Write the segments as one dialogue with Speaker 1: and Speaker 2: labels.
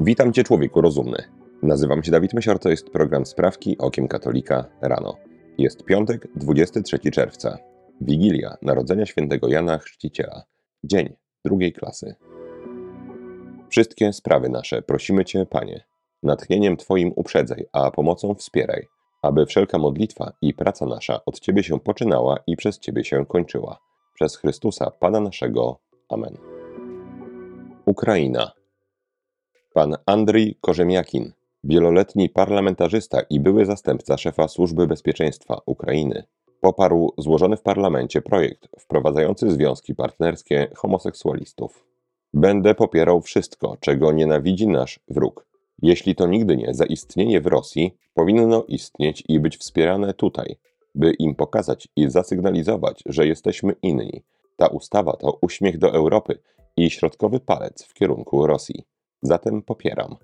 Speaker 1: Witam Cię, człowieku rozumny. Nazywam się Dawid Mysior, to jest program Sprawki Okiem Katolika rano. Jest piątek, 23 czerwca. Wigilia Narodzenia Świętego Jana Chrzciciela. Dzień drugiej klasy. Wszystkie sprawy nasze prosimy Cię, Panie. Natchnieniem Twoim uprzedzaj, a pomocą wspieraj, aby wszelka modlitwa i praca nasza od Ciebie się poczynała i przez Ciebie się kończyła. Przez Chrystusa, Pana naszego. Amen. Ukraina. Pan Andrii Korzemiakin, wieloletni parlamentarzysta i były zastępca szefa Służby Bezpieczeństwa Ukrainy, poparł złożony w parlamencie projekt wprowadzający związki partnerskie homoseksualistów. Będę popierał wszystko, czego nienawidzi nasz wróg. Jeśli to nigdy nie zaistnieje w Rosji, powinno istnieć i być wspierane tutaj, by im pokazać i zasygnalizować, że jesteśmy inni. Ta ustawa to uśmiech do Europy i środkowy palec w kierunku Rosji. Zatem popieram.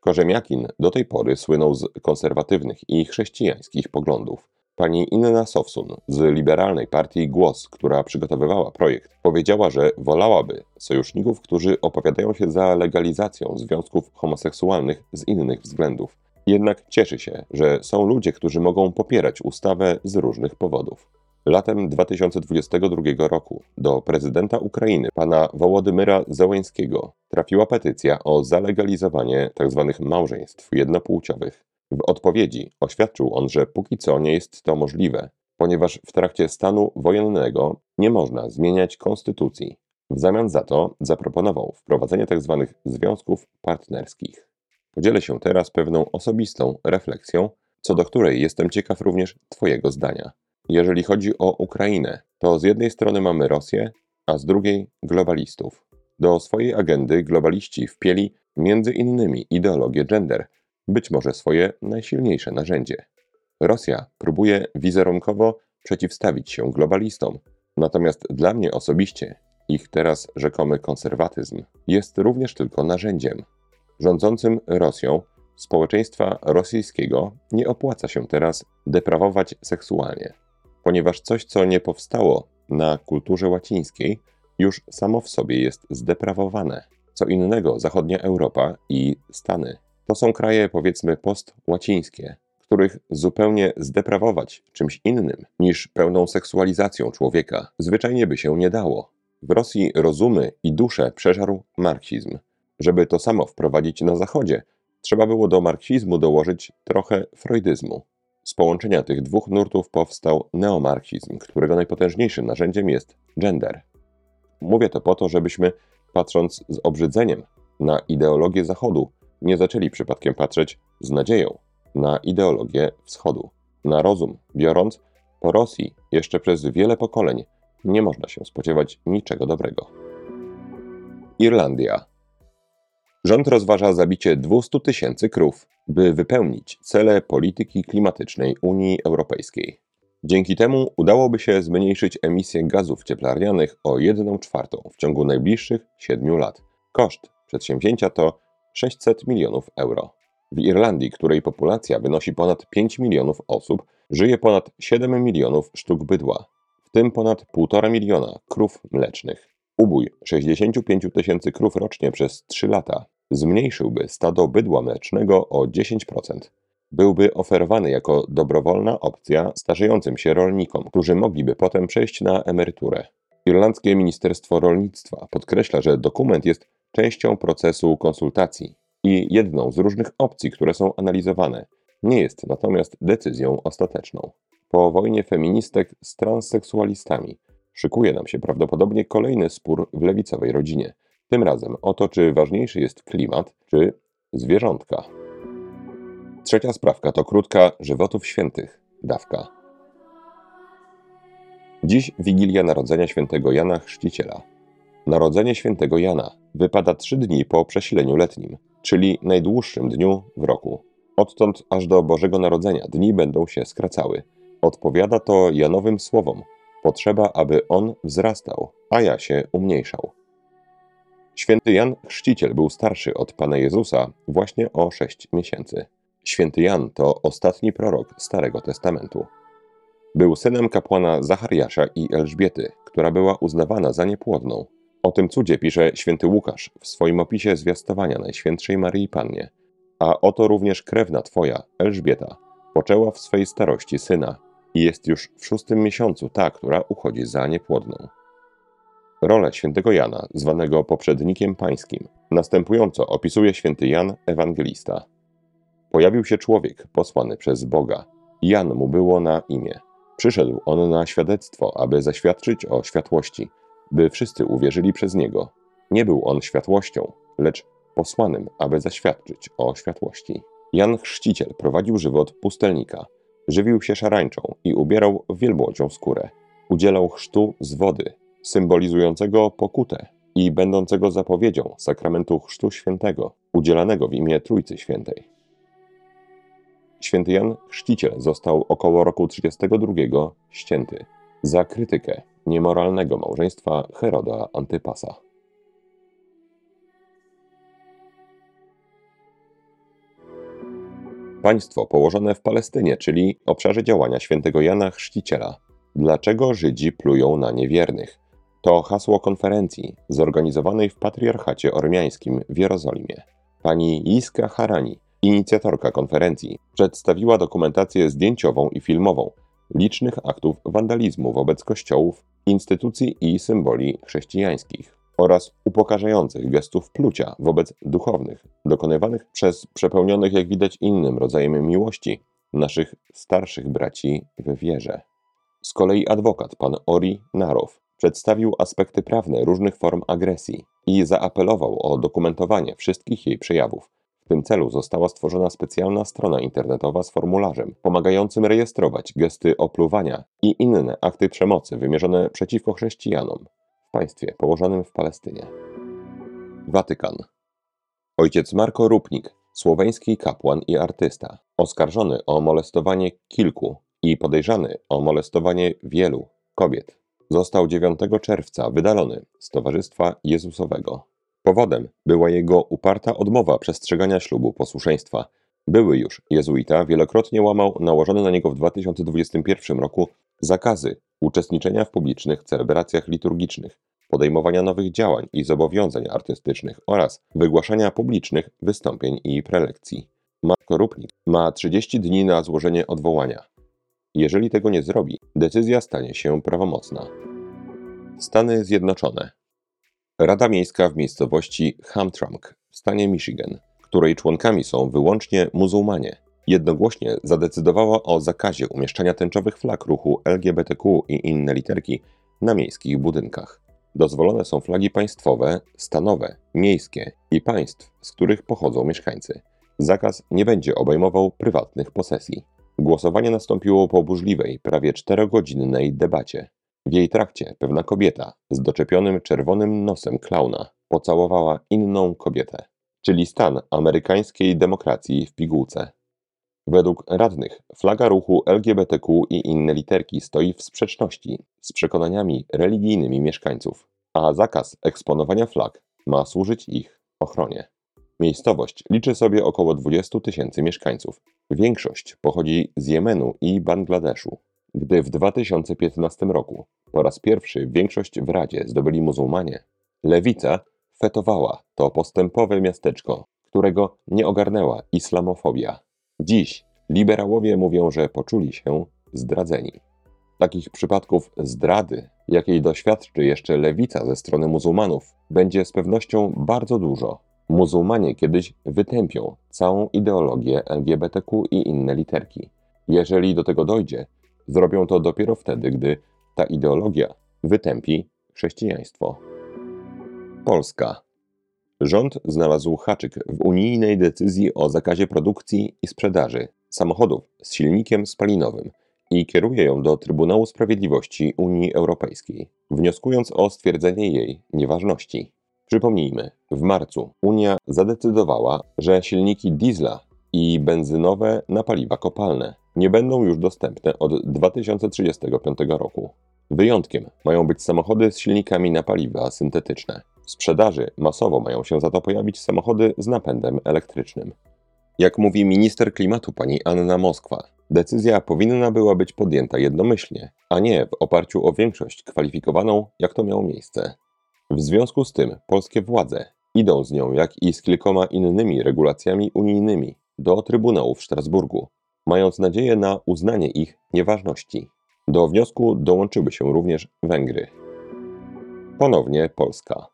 Speaker 1: Korzemiakin do tej pory słynął z konserwatywnych i chrześcijańskich poglądów. Pani Inna Sowsun z liberalnej partii Głos, która przygotowywała projekt, powiedziała, że wolałaby sojuszników, którzy opowiadają się za legalizacją związków homoseksualnych z innych względów. Jednak cieszy się, że są ludzie, którzy mogą popierać ustawę z różnych powodów. Latem 2022 roku do prezydenta Ukrainy, pana Wołodymyra Zełęńskiego, trafiła petycja o zalegalizowanie tzw. małżeństw jednopłciowych. W odpowiedzi oświadczył on, że póki co nie jest to możliwe, ponieważ w trakcie stanu wojennego nie można zmieniać konstytucji. W zamian za to zaproponował wprowadzenie tzw. związków partnerskich. Podzielę się teraz pewną osobistą refleksją, co do której jestem ciekaw również Twojego zdania. Jeżeli chodzi o Ukrainę, to z jednej strony mamy Rosję, a z drugiej globalistów. Do swojej agendy globaliści wpieli między innymi ideologię gender, być może swoje najsilniejsze narzędzie. Rosja próbuje wizerunkowo przeciwstawić się globalistom, natomiast dla mnie osobiście ich teraz rzekomy konserwatyzm jest również tylko narzędziem. Rządzącym Rosją społeczeństwa rosyjskiego nie opłaca się teraz deprawować seksualnie ponieważ coś, co nie powstało na kulturze łacińskiej, już samo w sobie jest zdeprawowane. Co innego zachodnia Europa i Stany. To są kraje, powiedzmy, postłacińskie, których zupełnie zdeprawować czymś innym niż pełną seksualizacją człowieka zwyczajnie by się nie dało. W Rosji rozumy i duszę przeżarł marksizm. Żeby to samo wprowadzić na Zachodzie, trzeba było do marksizmu dołożyć trochę freudyzmu. Z połączenia tych dwóch nurtów powstał neomarksizm, którego najpotężniejszym narzędziem jest gender. Mówię to po to, żebyśmy, patrząc z obrzydzeniem na ideologię Zachodu, nie zaczęli przypadkiem patrzeć z nadzieją na ideologię Wschodu. Na rozum biorąc, po Rosji jeszcze przez wiele pokoleń nie można się spodziewać niczego dobrego. Irlandia Rząd rozważa zabicie 200 tysięcy krów, by wypełnić cele polityki klimatycznej Unii Europejskiej. Dzięki temu udałoby się zmniejszyć emisję gazów cieplarnianych o 1 czwartą w ciągu najbliższych 7 lat. Koszt przedsięwzięcia to 600 milionów euro. W Irlandii, której populacja wynosi ponad 5 milionów osób, żyje ponad 7 milionów sztuk bydła, w tym ponad 1,5 miliona krów mlecznych. Ubój 65 tysięcy krów rocznie przez 3 lata zmniejszyłby stado bydła mlecznego o 10%. Byłby oferowany jako dobrowolna opcja starzejącym się rolnikom, którzy mogliby potem przejść na emeryturę. Irlandzkie Ministerstwo Rolnictwa podkreśla, że dokument jest częścią procesu konsultacji i jedną z różnych opcji, które są analizowane. Nie jest natomiast decyzją ostateczną. Po wojnie feministek z transseksualistami szykuje nam się prawdopodobnie kolejny spór w lewicowej rodzinie. Tym razem o to, czy ważniejszy jest klimat, czy zwierzątka. Trzecia sprawka to krótka żywotów świętych, dawka. Dziś Wigilia Narodzenia Świętego Jana Chrzciciela. Narodzenie Świętego Jana wypada trzy dni po przesileniu letnim, czyli najdłuższym dniu w roku. Odtąd aż do Bożego Narodzenia dni będą się skracały. Odpowiada to Janowym słowom. Potrzeba, aby on wzrastał, a ja się umniejszał. Święty Jan Chrzciciel był starszy od Pana Jezusa właśnie o sześć miesięcy. Święty Jan to ostatni prorok Starego Testamentu. Był synem kapłana Zachariasza i Elżbiety, która była uznawana za niepłodną. O tym cudzie pisze święty Łukasz w swoim opisie zwiastowania Najświętszej Maryi Pannie. A oto również krewna twoja, Elżbieta, poczęła w swej starości syna i jest już w szóstym miesiącu ta, która uchodzi za niepłodną. Rolę świętego Jana, zwanego poprzednikiem pańskim, następująco opisuje święty Jan Ewangelista. Pojawił się człowiek posłany przez Boga. Jan mu było na imię. Przyszedł on na świadectwo, aby zaświadczyć o światłości, by wszyscy uwierzyli przez niego. Nie był on światłością, lecz posłanym, aby zaświadczyć o światłości. Jan Chrzciciel prowadził żywot pustelnika. Żywił się szarańczą i ubierał wielbłądzią skórę. Udzielał chrztu z wody, symbolizującego pokutę i będącego zapowiedzią sakramentu Chrztu Świętego, udzielanego w imię Trójcy Świętej. Święty Jan Chrzciciel został około roku 32 ścięty za krytykę niemoralnego małżeństwa Heroda Antypasa. Państwo położone w Palestynie, czyli obszarze działania świętego Jana Chrzciciela. Dlaczego Żydzi plują na niewiernych? To hasło konferencji zorganizowanej w Patriarchacie Ormiańskim w Jerozolimie. Pani Jiska Harani, inicjatorka konferencji, przedstawiła dokumentację zdjęciową i filmową licznych aktów wandalizmu wobec kościołów, instytucji i symboli chrześcijańskich oraz upokarzających gestów plucia wobec duchownych, dokonywanych przez przepełnionych, jak widać, innym rodzajem miłości naszych starszych braci w wierze. Z kolei adwokat pan Ori Narow przedstawił aspekty prawne różnych form agresji i zaapelował o dokumentowanie wszystkich jej przejawów. W tym celu została stworzona specjalna strona internetowa z formularzem pomagającym rejestrować gesty opluwania i inne akty przemocy wymierzone przeciwko chrześcijanom w państwie położonym w Palestynie. Watykan. Ojciec Marko Rupnik, słoweński kapłan i artysta, oskarżony o molestowanie kilku i podejrzany o molestowanie wielu kobiet Został 9 czerwca wydalony z Towarzystwa Jezusowego. Powodem była jego uparta odmowa przestrzegania ślubu posłuszeństwa. Były już jezuita wielokrotnie łamał nałożone na niego w 2021 roku zakazy uczestniczenia w publicznych celebracjach liturgicznych, podejmowania nowych działań i zobowiązań artystycznych oraz wygłaszania publicznych wystąpień i prelekcji. Marko Rupnik ma 30 dni na złożenie odwołania. Jeżeli tego nie zrobi, decyzja stanie się prawomocna. Stany Zjednoczone. Rada Miejska w miejscowości Hamtramck w stanie Michigan, której członkami są wyłącznie muzułmanie, jednogłośnie zadecydowała o zakazie umieszczania tęczowych flag ruchu LGBTQ i inne literki na miejskich budynkach. Dozwolone są flagi państwowe, stanowe, miejskie i państw, z których pochodzą mieszkańcy. Zakaz nie będzie obejmował prywatnych posesji. Głosowanie nastąpiło po burzliwej, prawie czterogodzinnej debacie. W jej trakcie pewna kobieta z doczepionym czerwonym nosem klauna pocałowała inną kobietę, czyli stan amerykańskiej demokracji w pigułce. Według radnych flaga ruchu LGBTQ i inne literki stoi w sprzeczności z przekonaniami religijnymi mieszkańców, a zakaz eksponowania flag ma służyć ich ochronie. Miejscowość liczy sobie około 20 tysięcy mieszkańców. Większość pochodzi z Jemenu i Bangladeszu. Gdy w 2015 roku po raz pierwszy większość w Radzie zdobyli muzułmanie, lewica fetowała to postępowe miasteczko, którego nie ogarnęła islamofobia. Dziś liberałowie mówią, że poczuli się zdradzeni. Takich przypadków zdrady, jakiej doświadczy jeszcze lewica ze strony muzułmanów, będzie z pewnością bardzo dużo. Muzułmanie kiedyś wytępią całą ideologię LGBTQ i inne literki. Jeżeli do tego dojdzie, zrobią to dopiero wtedy, gdy ta ideologia wytępi chrześcijaństwo. Polska. Rząd znalazł haczyk w unijnej decyzji o zakazie produkcji i sprzedaży samochodów z silnikiem spalinowym i kieruje ją do Trybunału Sprawiedliwości Unii Europejskiej, wnioskując o stwierdzenie jej nieważności. Przypomnijmy, w marcu Unia zadecydowała, że silniki diesla i benzynowe na paliwa kopalne nie będą już dostępne od 2035 roku. Wyjątkiem mają być samochody z silnikami na paliwa syntetyczne. W sprzedaży masowo mają się za to pojawić samochody z napędem elektrycznym. Jak mówi minister klimatu pani Anna Moskwa, decyzja powinna była być podjęta jednomyślnie, a nie w oparciu o większość kwalifikowaną, jak to miało miejsce. W związku z tym polskie władze idą z nią, jak i z kilkoma innymi regulacjami unijnymi, do Trybunału w Strasburgu, mając nadzieję na uznanie ich nieważności. Do wniosku dołączyły się również Węgry. Ponownie Polska.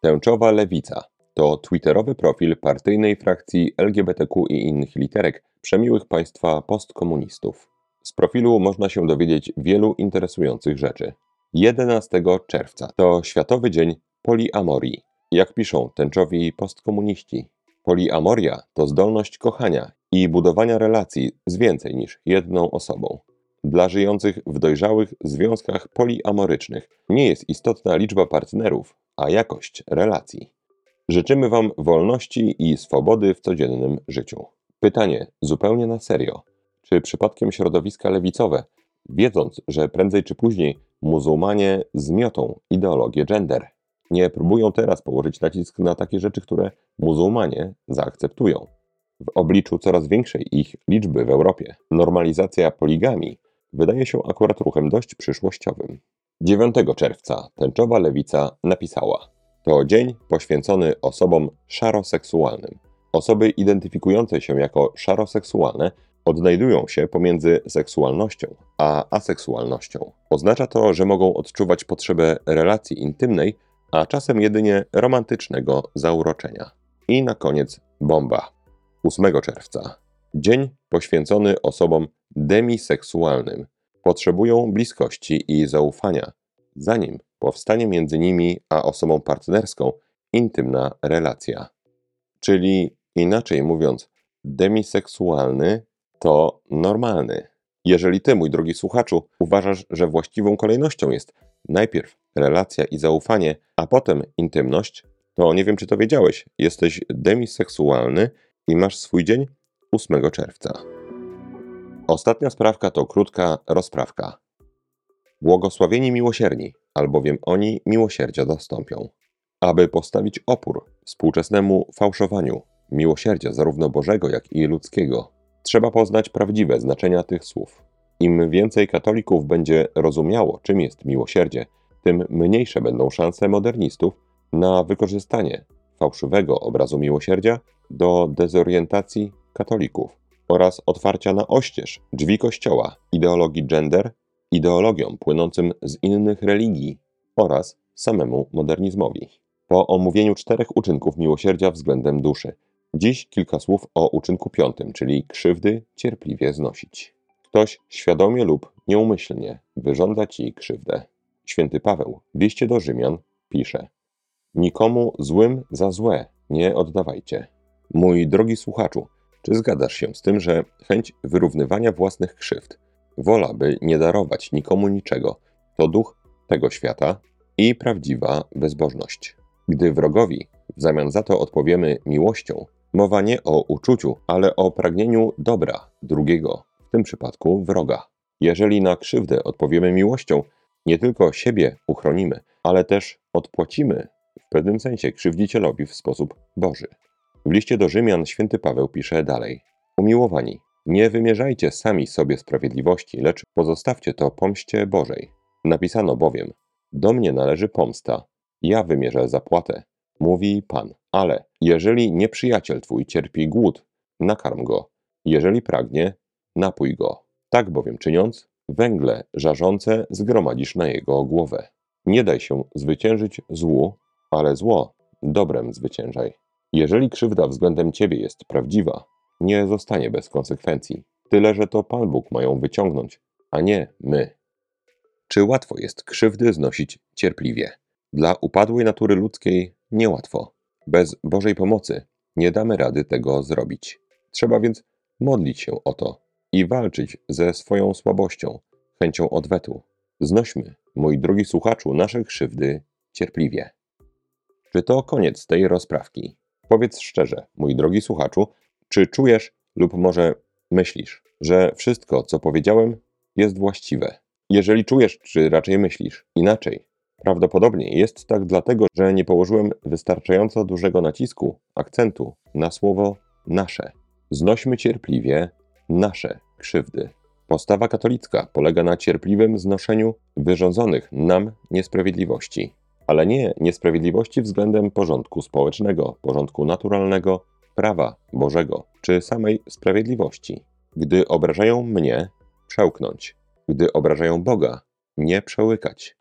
Speaker 1: Tęczowa Lewica to twitterowy profil partyjnej frakcji LGBTQ i innych literek przemiłych państwa postkomunistów. Z profilu można się dowiedzieć wielu interesujących rzeczy. 11 czerwca to Światowy Dzień Poliamorii. Jak piszą tęczowi postkomuniści, poliamoria to zdolność kochania i budowania relacji z więcej niż jedną osobą. Dla żyjących w dojrzałych związkach poliamorycznych nie jest istotna liczba partnerów, a jakość relacji. Życzymy Wam wolności i swobody w codziennym życiu. Pytanie zupełnie na serio. Czy przypadkiem środowiska lewicowe, wiedząc, że prędzej czy później muzułmanie zmiotą ideologię gender, nie próbują teraz położyć nacisk na takie rzeczy, które muzułmanie zaakceptują? W obliczu coraz większej ich liczby w Europie, normalizacja poligami wydaje się akurat ruchem dość przyszłościowym. 9 czerwca tęczowa lewica napisała: To dzień poświęcony osobom szaroseksualnym. Osoby identyfikujące się jako szaroseksualne odnajdują się pomiędzy seksualnością a aseksualnością. Oznacza to, że mogą odczuwać potrzebę relacji intymnej, a czasem jedynie romantycznego zauroczenia. I na koniec bomba. 8 czerwca. Dzień poświęcony osobom demiseksualnym. Potrzebują bliskości i zaufania, zanim powstanie między nimi a osobą partnerską intymna relacja. Czyli inaczej mówiąc, demiseksualny to normalny. Jeżeli ty, mój drogi słuchaczu, uważasz, że właściwą kolejnością jest najpierw relacja i zaufanie, a potem intymność, to nie wiem, czy to wiedziałeś, jesteś demiseksualny i masz swój dzień 8 czerwca. Ostatnia sprawka to krótka rozprawka. Błogosławieni miłosierni, albowiem oni miłosierdzia dostąpią. Aby postawić opór współczesnemu fałszowaniu miłosierdzia zarówno Bożego, jak i ludzkiego, trzeba poznać prawdziwe znaczenia tych słów. Im więcej katolików będzie rozumiało, czym jest miłosierdzie, tym mniejsze będą szanse modernistów na wykorzystanie fałszywego obrazu miłosierdzia do dezorientacji katolików oraz otwarcia na oścież drzwi Kościoła ideologii gender, ideologiom płynącym z innych religii oraz samemu modernizmowi. Po omówieniu czterech uczynków miłosierdzia względem duszy, dziś kilka słów o uczynku piątym, czyli krzywdy cierpliwie znosić. Ktoś świadomie lub nieumyślnie wyrządza ci krzywdę. Święty Paweł w liście do Rzymian pisze: Nikomu złym za złe nie oddawajcie. Mój drogi słuchaczu, czy zgadzasz się z tym, że chęć wyrównywania własnych krzywd, wola, by nie darować nikomu niczego, to duch tego świata i prawdziwa bezbożność? Gdy wrogowi w zamian za to odpowiemy miłością, mowa nie o uczuciu, ale o pragnieniu dobra drugiego, w tym przypadku wroga. Jeżeli na krzywdę odpowiemy miłością, nie tylko siebie uchronimy, ale też odpłacimy w pewnym sensie krzywdzicielowi w sposób Boży. W liście do Rzymian święty Paweł pisze dalej: Umiłowani, nie wymierzajcie sami sobie sprawiedliwości, lecz pozostawcie to pomście Bożej. Napisano bowiem: Do mnie należy pomsta, ja wymierzę zapłatę, mówi Pan. Ale jeżeli nieprzyjaciel twój cierpi głód, nakarm go, jeżeli pragnie, napój go. Tak bowiem czyniąc, węgle żarzące zgromadzisz na jego głowę. Nie daj się zwyciężyć złu, ale zło dobrem zwyciężaj. Jeżeli krzywda względem ciebie jest prawdziwa, nie zostanie bez konsekwencji. Tyle, że to Pan Bóg mają wyciągnąć, a nie my. Czy łatwo jest krzywdy znosić cierpliwie? Dla upadłej natury ludzkiej niełatwo. Bez Bożej pomocy nie damy rady tego zrobić. Trzeba więc modlić się o to i walczyć ze swoją słabością, chęcią odwetu. Znośmy, mój drogi słuchaczu, nasze krzywdy cierpliwie. Czy to koniec tej rozprawki? Powiedz szczerze, mój drogi słuchaczu, czy czujesz lub może myślisz, że wszystko, co powiedziałem, jest właściwe? Jeżeli czujesz, czy raczej myślisz inaczej, prawdopodobnie jest tak dlatego, że nie położyłem wystarczająco dużego nacisku, akcentu na słowo nasze. Znośmy cierpliwie nasze krzywdy. Postawa katolicka polega na cierpliwym znoszeniu wyrządzonych nam niesprawiedliwości. ale nie niesprawiedliwości względem porządku społecznego, porządku naturalnego, prawa Bożego czy samej sprawiedliwości. Gdy obrażają mnie, przełknąć. Gdy obrażają Boga, nie przełykać.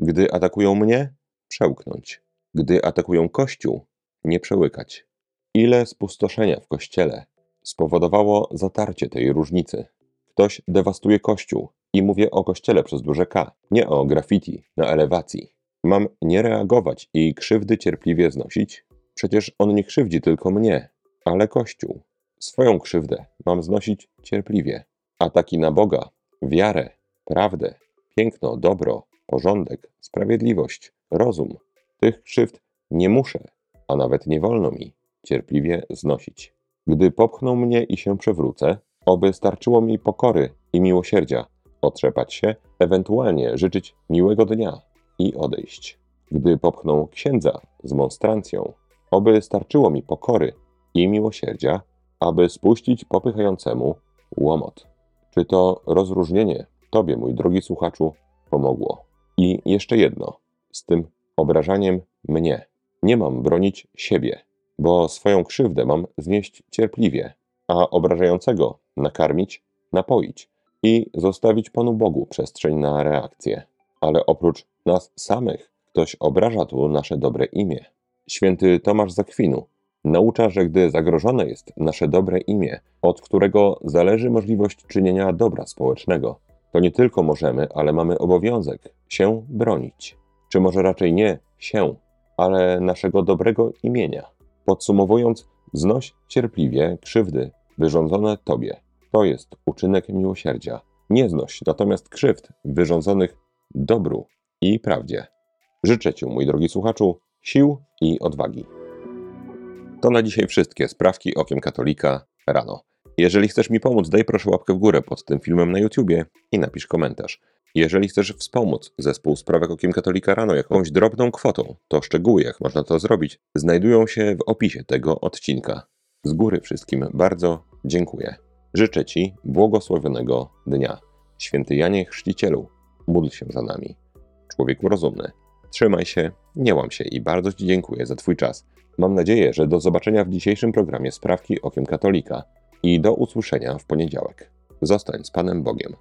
Speaker 1: Gdy atakują mnie, przełknąć. Gdy atakują Kościół, nie przełykać. Ile spustoszenia w Kościele spowodowało zatarcie tej różnicy. Ktoś dewastuje Kościół i mówię o Kościele przez duże K, nie o graffiti na elewacji. Mam nie reagować i krzywdy cierpliwie znosić? Przecież on nie krzywdzi tylko mnie, ale Kościół. Swoją krzywdę mam znosić cierpliwie. Ataki na Boga, wiarę, prawdę, piękno, dobro, porządek, sprawiedliwość, rozum. Tych krzywd nie muszę, a nawet nie wolno mi cierpliwie znosić. Gdy popchną mnie i się przewrócę, oby starczyło mi pokory i miłosierdzia, otrzepać się, ewentualnie życzyć miłego dnia i odejść. Gdy popchną księdza z monstrancją, oby starczyło mi pokory i miłosierdzia, aby spuścić popychającemu łomot. Czy to rozróżnienie Tobie, mój drogi słuchaczu, pomogło? I jeszcze jedno, z tym obrażaniem mnie. Nie mam bronić siebie, bo swoją krzywdę mam znieść cierpliwie, a obrażającego nakarmić, napoić i zostawić Panu Bogu przestrzeń na reakcję. Ale oprócz nas samych, ktoś obraża tu nasze dobre imię. Święty Tomasz Zakwinu naucza, że gdy zagrożone jest nasze dobre imię, od którego zależy możliwość czynienia dobra społecznego, to nie tylko możemy, ale mamy obowiązek się bronić. Czy może raczej nie się, ale naszego dobrego imienia. Podsumowując, znoś cierpliwie krzywdy wyrządzone Tobie. To jest uczynek miłosierdzia. Nie znoś natomiast krzywd wyrządzonych dobru i prawdzie. Życzę Ci, mój drogi słuchaczu, sił i odwagi. To na dzisiaj wszystkie sprawki okiem katolika rano. Jeżeli chcesz mi pomóc, daj proszę łapkę w górę pod tym filmem na YouTubie i napisz komentarz. Jeżeli chcesz wspomóc zespół Sprawek Okiem Katolika rano jakąś drobną kwotą, to szczegóły, jak można to zrobić, znajdują się w opisie tego odcinka. Z góry wszystkim bardzo dziękuję. Życzę Ci błogosławionego dnia. Święty Janie Chrzcicielu, módl się za nami. Człowieku rozumny, trzymaj się, nie łam się i bardzo Ci dziękuję za Twój czas. Mam nadzieję, że do zobaczenia w dzisiejszym programie Sprawki Okiem Katolika i do usłyszenia w poniedziałek. Zostań z Panem Bogiem.